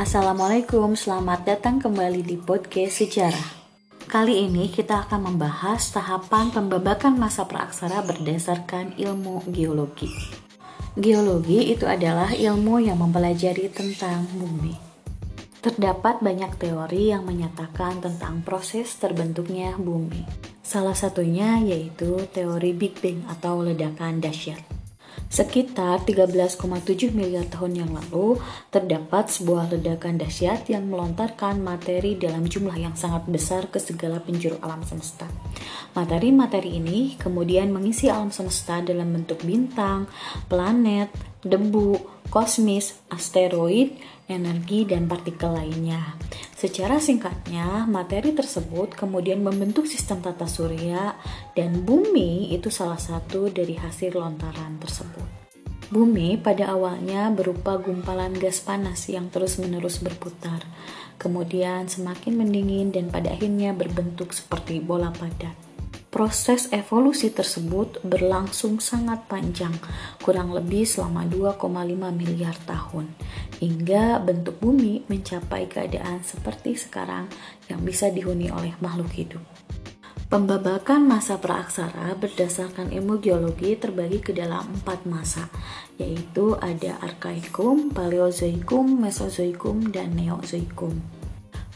Assalamualaikum, selamat datang kembali di podcast sejarah. Kali ini kita akan membahas tahapan pembabakan masa praaksara berdasarkan ilmu geologi. Geologi itu adalah ilmu yang mempelajari tentang bumi. Terdapat banyak teori yang menyatakan tentang proses terbentuknya bumi. Salah satunya yaitu teori Big Bang atau ledakan dahsyat. Sekitar 13,7 miliar tahun yang lalu, terdapat sebuah ledakan dahsyat yang melontarkan materi dalam jumlah yang sangat besar ke segala penjuru alam semesta. Materi-materi ini kemudian mengisi alam semesta dalam bentuk bintang, planet, debu, kosmis, asteroid, energi, dan partikel lainnya. Secara singkatnya, materi tersebut kemudian membentuk sistem tata surya dan bumi itu salah satu dari hasil lontaran tersebut. Bumi pada awalnya berupa gumpalan gas panas yang terus-menerus berputar, kemudian semakin mendingin dan pada akhirnya berbentuk seperti bola padat. Proses evolusi tersebut berlangsung sangat panjang, kurang lebih selama 2,5 miliar tahun, hingga bentuk bumi mencapai keadaan seperti sekarang yang bisa dihuni oleh makhluk hidup. Pembabakan masa praaksara berdasarkan ilmu geologi terbagi ke dalam empat masa, yaitu ada Arkaikum, Paleozoikum, Mesozoikum, dan Neozoikum.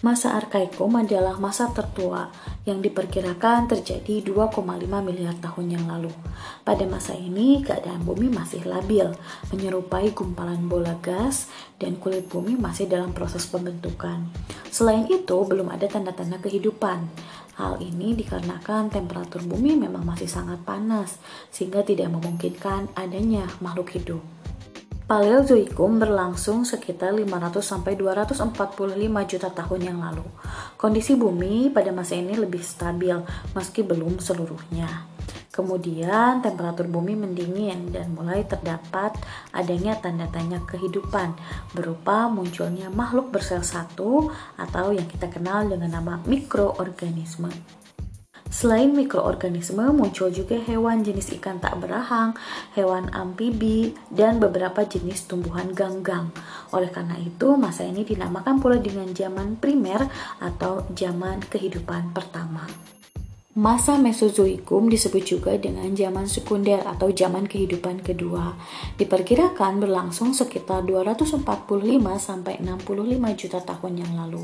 Masa Arkaikum adalah masa tertua yang diperkirakan terjadi 2,5 miliar tahun yang lalu. Pada masa ini, keadaan bumi masih labil, menyerupai gumpalan bola gas, dan kulit bumi masih dalam proses pembentukan. Selain itu, belum ada tanda-tanda kehidupan. Hal ini dikarenakan temperatur bumi memang masih sangat panas, sehingga tidak memungkinkan adanya makhluk hidup. Paleozoikum berlangsung sekitar 500 sampai 245 juta tahun yang lalu. Kondisi bumi pada masa ini lebih stabil meski belum seluruhnya. Kemudian temperatur bumi mendingin dan mulai terdapat adanya tanda tanya kehidupan berupa munculnya makhluk bersel satu atau yang kita kenal dengan nama mikroorganisme. Selain mikroorganisme, muncul juga hewan jenis ikan tak berahang, hewan amfibi, dan beberapa jenis tumbuhan ganggang. Oleh karena itu, masa ini dinamakan pula dengan zaman primer atau zaman kehidupan pertama. Masa Mesozoikum disebut juga dengan zaman sekunder atau zaman kehidupan kedua. Diperkirakan berlangsung sekitar 245 sampai 65 juta tahun yang lalu.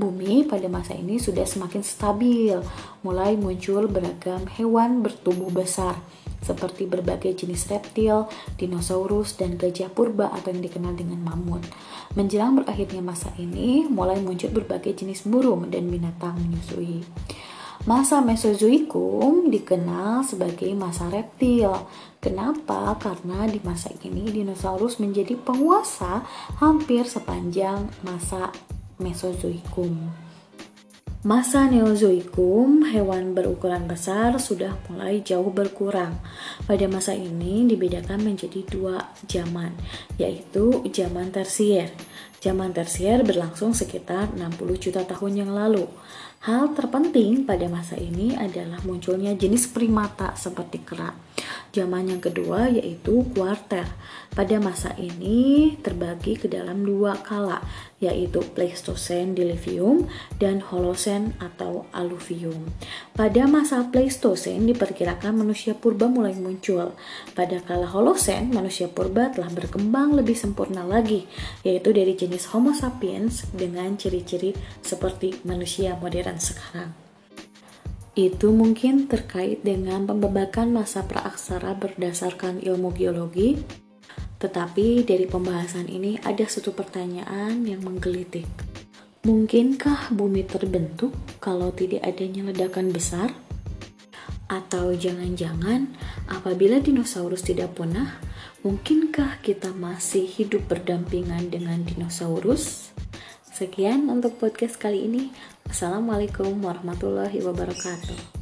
Bumi pada masa ini sudah semakin stabil, mulai muncul beragam hewan bertubuh besar seperti berbagai jenis reptil, dinosaurus, dan gajah purba atau yang dikenal dengan mamut. Menjelang berakhirnya masa ini, mulai muncul berbagai jenis burung dan binatang menyusui. Masa Mesozoikum dikenal sebagai masa reptil. Kenapa? Karena di masa ini dinosaurus menjadi penguasa hampir sepanjang masa Mesozoikum. Masa Neozoikum, hewan berukuran besar sudah mulai jauh berkurang. Pada masa ini dibedakan menjadi dua zaman, yaitu zaman tersier. Zaman tersier berlangsung sekitar 60 juta tahun yang lalu. Hal terpenting pada masa ini adalah munculnya jenis primata seperti kera. Zaman yang kedua yaitu kuarter. Pada masa ini terbagi ke dalam dua kala, yaitu Pleistocene Diluvium dan Holocene atau Alluvium. Pada masa Pleistocene diperkirakan manusia purba mulai muncul. Pada kala Holocene, manusia purba telah berkembang lebih sempurna lagi, yaitu dari jenis Homo sapiens dengan ciri-ciri seperti manusia modern sekarang. Itu mungkin terkait dengan pembabakan masa praaksara berdasarkan ilmu geologi, tetapi dari pembahasan ini ada satu pertanyaan yang menggelitik. Mungkinkah bumi terbentuk kalau tidak adanya ledakan besar? Atau jangan-jangan apabila dinosaurus tidak punah, mungkinkah kita masih hidup berdampingan dengan dinosaurus? Sekian untuk podcast kali ini. Assalamualaikum warahmatullahi wabarakatuh.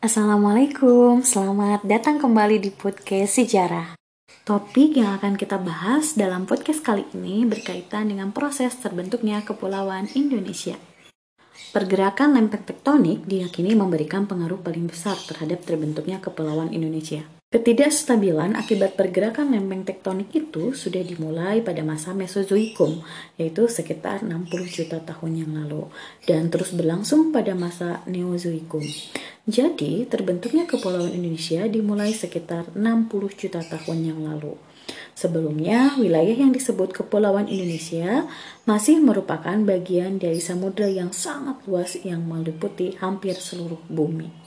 Assalamualaikum, selamat datang kembali di podcast sejarah. Topik yang akan kita bahas dalam podcast kali ini berkaitan dengan proses terbentuknya Kepulauan Indonesia. Pergerakan lempeng tektonik diyakini memberikan pengaruh paling besar terhadap terbentuknya Kepulauan Indonesia. Ketidakstabilan akibat pergerakan lempeng tektonik itu sudah dimulai pada masa Mesozoikum, yaitu sekitar 60 juta tahun yang lalu, dan terus berlangsung pada masa Neozoikum. Jadi, terbentuknya Kepulauan Indonesia dimulai sekitar 60 juta tahun yang lalu. Sebelumnya, wilayah yang disebut Kepulauan Indonesia masih merupakan bagian dari samudera yang sangat luas yang meliputi hampir seluruh bumi.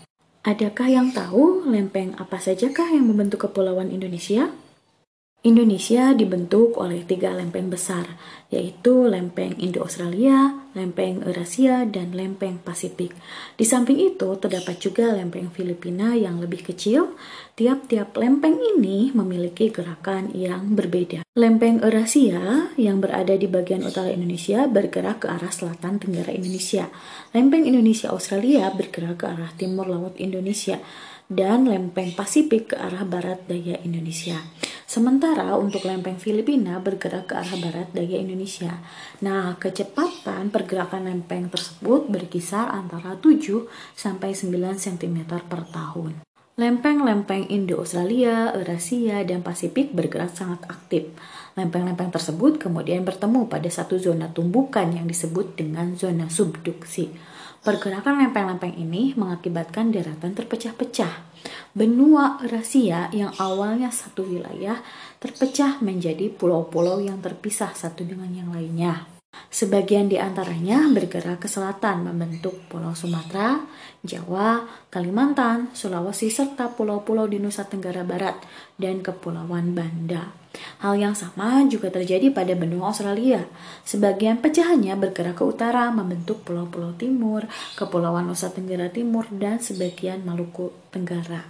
Adakah yang tahu lempeng apa sajakah yang membentuk Kepulauan Indonesia? Indonesia dibentuk oleh tiga lempeng besar, yaitu lempeng Indo-Australia, lempeng Eurasia, dan lempeng Pasifik. Di samping itu, terdapat juga lempeng Filipina yang lebih kecil. Tiap-tiap lempeng ini memiliki gerakan yang berbeda. Lempeng Eurasia yang berada di bagian utara Indonesia bergerak ke arah selatan tenggara Indonesia. Lempeng Indonesia Australia bergerak ke arah timur laut Indonesia dan lempeng Pasifik ke arah barat daya Indonesia. Sementara untuk lempeng Filipina bergerak ke arah barat daya Indonesia. Nah, kecepatan pergerakan lempeng tersebut berkisar antara 7 sampai 9 cm per tahun. Lempeng-lempeng Indo-Australia, Eurasia, dan Pasifik bergerak sangat aktif. Lempeng-lempeng tersebut kemudian bertemu pada satu zona tumbukan yang disebut dengan zona subduksi. Pergerakan lempeng-lempeng ini mengakibatkan daratan terpecah-pecah. Benua Eurasia yang awalnya satu wilayah terpecah menjadi pulau-pulau yang terpisah satu dengan yang lainnya. Sebagian di antaranya bergerak ke selatan membentuk Pulau Sumatera, Jawa, Kalimantan, Sulawesi, serta pulau-pulau di Nusa Tenggara Barat dan Kepulauan Banda. Hal yang sama juga terjadi pada benua Australia. Sebagian pecahannya bergerak ke utara membentuk pulau-pulau timur, Kepulauan Nusa Tenggara Timur, dan sebagian Maluku Tenggara.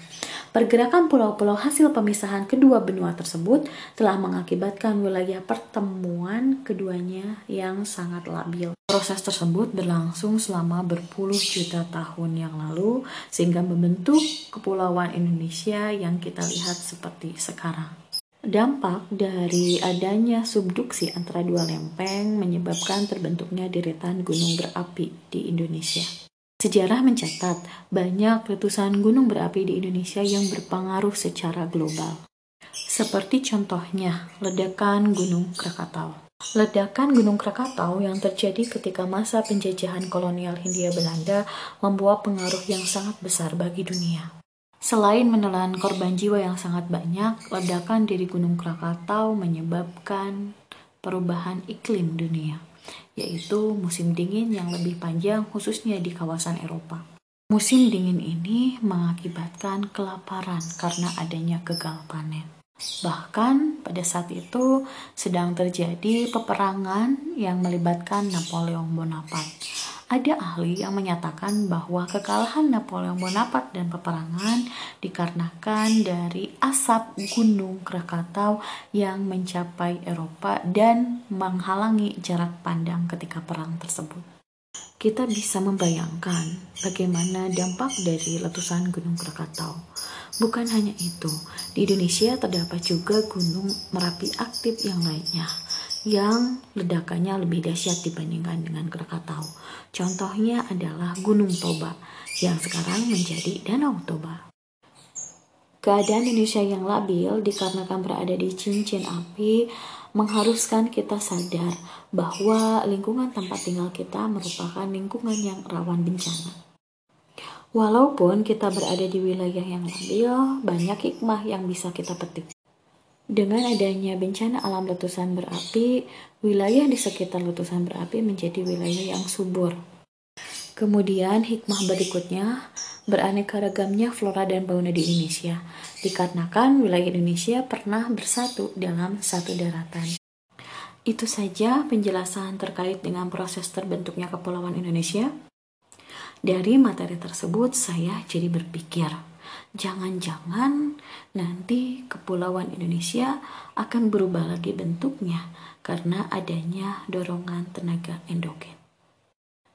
Pergerakan pulau-pulau hasil pemisahan kedua benua tersebut telah mengakibatkan wilayah pertemuan keduanya yang sangat labil. Proses tersebut berlangsung selama berpuluh juta tahun yang lalu sehingga membentuk kepulauan Indonesia yang kita lihat seperti sekarang. Dampak dari adanya subduksi antara dua lempeng menyebabkan terbentuknya deretan gunung berapi di Indonesia. Sejarah mencatat banyak letusan gunung berapi di Indonesia yang berpengaruh secara global. Seperti contohnya ledakan Gunung Krakatau. Ledakan Gunung Krakatau yang terjadi ketika masa penjajahan kolonial Hindia Belanda membawa pengaruh yang sangat besar bagi dunia. Selain menelan korban jiwa yang sangat banyak, ledakan dari Gunung Krakatau menyebabkan perubahan iklim dunia yaitu musim dingin yang lebih panjang khususnya di kawasan Eropa. Musim dingin ini mengakibatkan kelaparan karena adanya gagal panen. Bahkan pada saat itu sedang terjadi peperangan yang melibatkan Napoleon Bonaparte ada ahli yang menyatakan bahwa kekalahan Napoleon Bonaparte dan peperangan dikarenakan dari asap Gunung Krakatau yang mencapai Eropa dan menghalangi jarak pandang ketika perang tersebut. Kita bisa membayangkan bagaimana dampak dari letusan Gunung Krakatau. Bukan hanya itu, di Indonesia terdapat juga Gunung Merapi aktif yang lainnya yang ledakannya lebih dahsyat dibandingkan dengan Krakatau. Contohnya adalah Gunung Toba yang sekarang menjadi Danau Toba. Keadaan Indonesia yang labil dikarenakan berada di cincin api mengharuskan kita sadar bahwa lingkungan tempat tinggal kita merupakan lingkungan yang rawan bencana. Walaupun kita berada di wilayah yang labil, banyak hikmah yang bisa kita petik. Dengan adanya bencana alam letusan berapi, wilayah di sekitar letusan berapi menjadi wilayah yang subur. Kemudian hikmah berikutnya, beraneka ragamnya flora dan fauna di Indonesia, dikarenakan wilayah Indonesia pernah bersatu dalam satu daratan. Itu saja penjelasan terkait dengan proses terbentuknya Kepulauan Indonesia. Dari materi tersebut, saya jadi berpikir, jangan-jangan nanti kepulauan Indonesia akan berubah lagi bentuknya karena adanya dorongan tenaga endogen.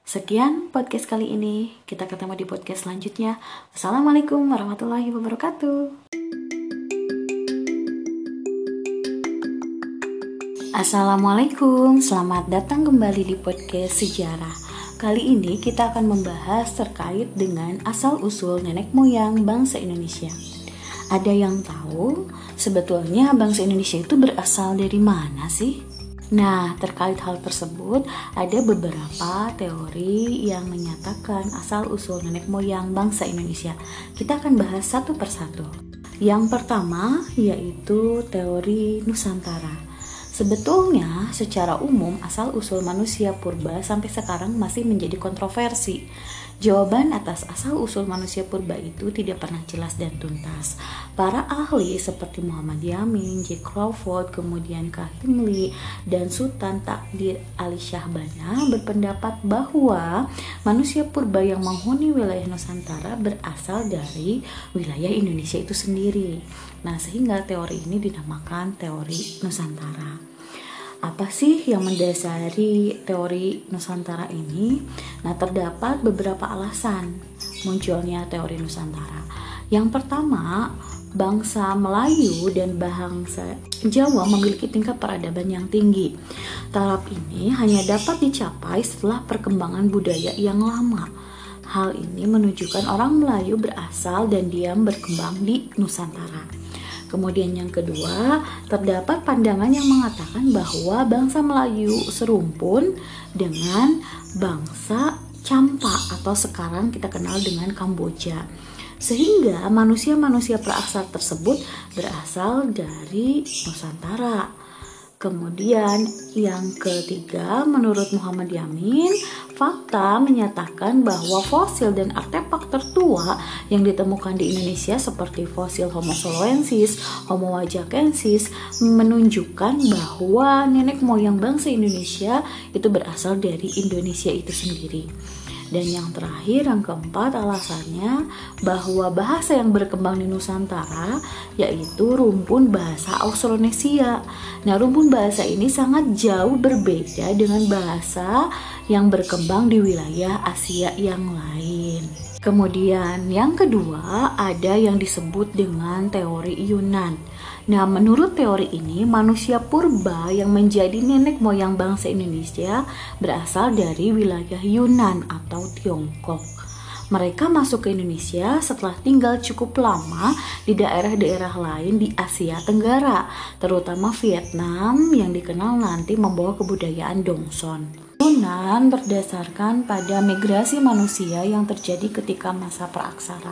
Sekian podcast kali ini. Kita ketemu di podcast selanjutnya. Assalamualaikum warahmatullahi wabarakatuh. Assalamualaikum, selamat datang kembali di podcast sejarah. Kali ini kita akan membahas terkait dengan asal-usul nenek moyang bangsa Indonesia. Ada yang tahu sebetulnya bangsa Indonesia itu berasal dari mana sih? Nah, terkait hal tersebut, ada beberapa teori yang menyatakan asal-usul nenek moyang bangsa Indonesia. Kita akan bahas satu persatu. Yang pertama yaitu teori Nusantara. Sebetulnya, secara umum, asal-usul manusia purba sampai sekarang masih menjadi kontroversi. Jawaban atas asal-usul manusia purba itu tidak pernah jelas dan tuntas. Para ahli seperti Muhammad Yamin, J. Crawford, kemudian Kahim Lee, dan Sultan Takdir Ali Syahbana berpendapat bahwa manusia purba yang menghuni wilayah Nusantara berasal dari wilayah Indonesia itu sendiri. Nah, sehingga teori ini dinamakan teori Nusantara. Apa sih yang mendasari teori Nusantara ini? Nah, terdapat beberapa alasan munculnya teori Nusantara. Yang pertama, bangsa Melayu dan bangsa Jawa memiliki tingkat peradaban yang tinggi. Taraf ini hanya dapat dicapai setelah perkembangan budaya yang lama. Hal ini menunjukkan orang Melayu berasal dan diam berkembang di Nusantara. Kemudian yang kedua, terdapat pandangan yang mengatakan bahwa bangsa Melayu serumpun dengan bangsa Campa atau sekarang kita kenal dengan Kamboja. Sehingga manusia-manusia praaksar tersebut berasal dari Nusantara. Kemudian yang ketiga, menurut Muhammad Yamin, fakta menyatakan bahwa fosil dan artefak tertua yang ditemukan di Indonesia seperti fosil Homo soloensis, Homo wajakensis menunjukkan bahwa nenek moyang bangsa Indonesia itu berasal dari Indonesia itu sendiri. Dan yang terakhir, yang keempat alasannya bahwa bahasa yang berkembang di Nusantara yaitu rumpun bahasa Austronesia. Nah, rumpun bahasa ini sangat jauh berbeda dengan bahasa yang berkembang di wilayah Asia yang lain. Kemudian yang kedua ada yang disebut dengan teori Yunan. Nah, menurut teori ini, manusia purba yang menjadi nenek moyang bangsa Indonesia berasal dari wilayah Yunan atau Tiongkok. Mereka masuk ke Indonesia setelah tinggal cukup lama di daerah-daerah lain di Asia Tenggara, terutama Vietnam yang dikenal nanti membawa kebudayaan Dongson. Yunan berdasarkan pada migrasi manusia yang terjadi ketika masa praaksara.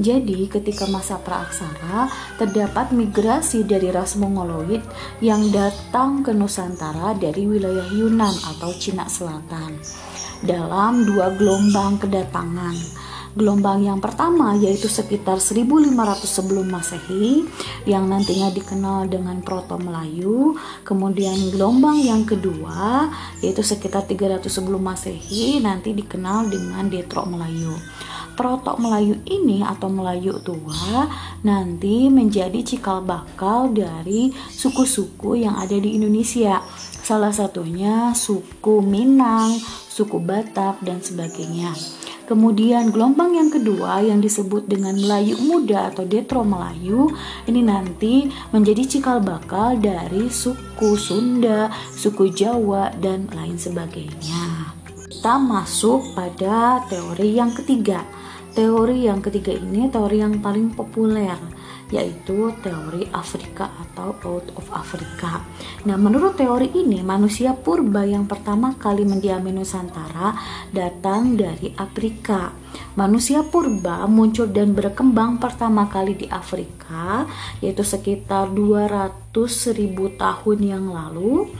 Jadi, ketika masa praaksara, terdapat migrasi dari ras Mongoloid yang datang ke Nusantara dari wilayah Yunan atau Cina Selatan dalam dua gelombang kedatangan Gelombang yang pertama yaitu sekitar 1500 sebelum Masehi yang nantinya dikenal dengan Proto Melayu. Kemudian gelombang yang kedua yaitu sekitar 300 sebelum Masehi nanti dikenal dengan Detro Melayu. Proto Melayu ini atau Melayu tua nanti menjadi cikal bakal dari suku-suku yang ada di Indonesia. Salah satunya suku Minang, suku Batak dan sebagainya. Kemudian gelombang yang kedua yang disebut dengan Melayu Muda atau Detro Melayu ini nanti menjadi cikal bakal dari suku Sunda, suku Jawa dan lain sebagainya. Kita masuk pada teori yang ketiga. Teori yang ketiga ini teori yang paling populer yaitu teori Afrika atau Out of Africa. Nah, menurut teori ini, manusia purba yang pertama kali mendiami Nusantara datang dari Afrika. Manusia purba muncul dan berkembang pertama kali di Afrika, yaitu sekitar 200 ribu tahun yang lalu.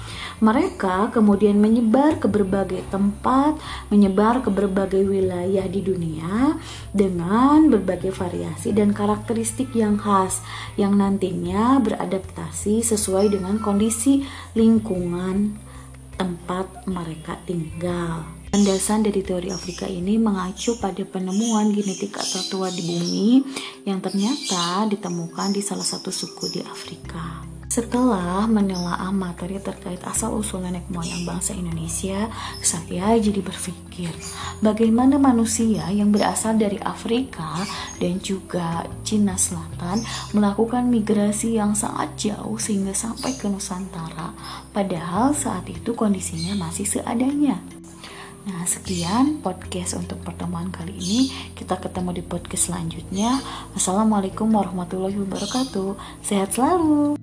Mereka kemudian menyebar ke berbagai tempat, menyebar ke berbagai wilayah di dunia dengan berbagai variasi dan karakteristik yang khas khas yang nantinya beradaptasi sesuai dengan kondisi lingkungan tempat mereka tinggal. Landasan dari teori Afrika ini mengacu pada penemuan genetika tertua di bumi yang ternyata ditemukan di salah satu suku di Afrika. Setelah menelaah materi terkait asal-usul nenek moyang bangsa Indonesia, saya jadi berpikir bagaimana manusia yang berasal dari Afrika dan juga Cina Selatan melakukan migrasi yang sangat jauh sehingga sampai ke Nusantara, padahal saat itu kondisinya masih seadanya. Nah, sekian podcast untuk pertemuan kali ini. Kita ketemu di podcast selanjutnya. Wassalamualaikum warahmatullahi wabarakatuh. Sehat selalu.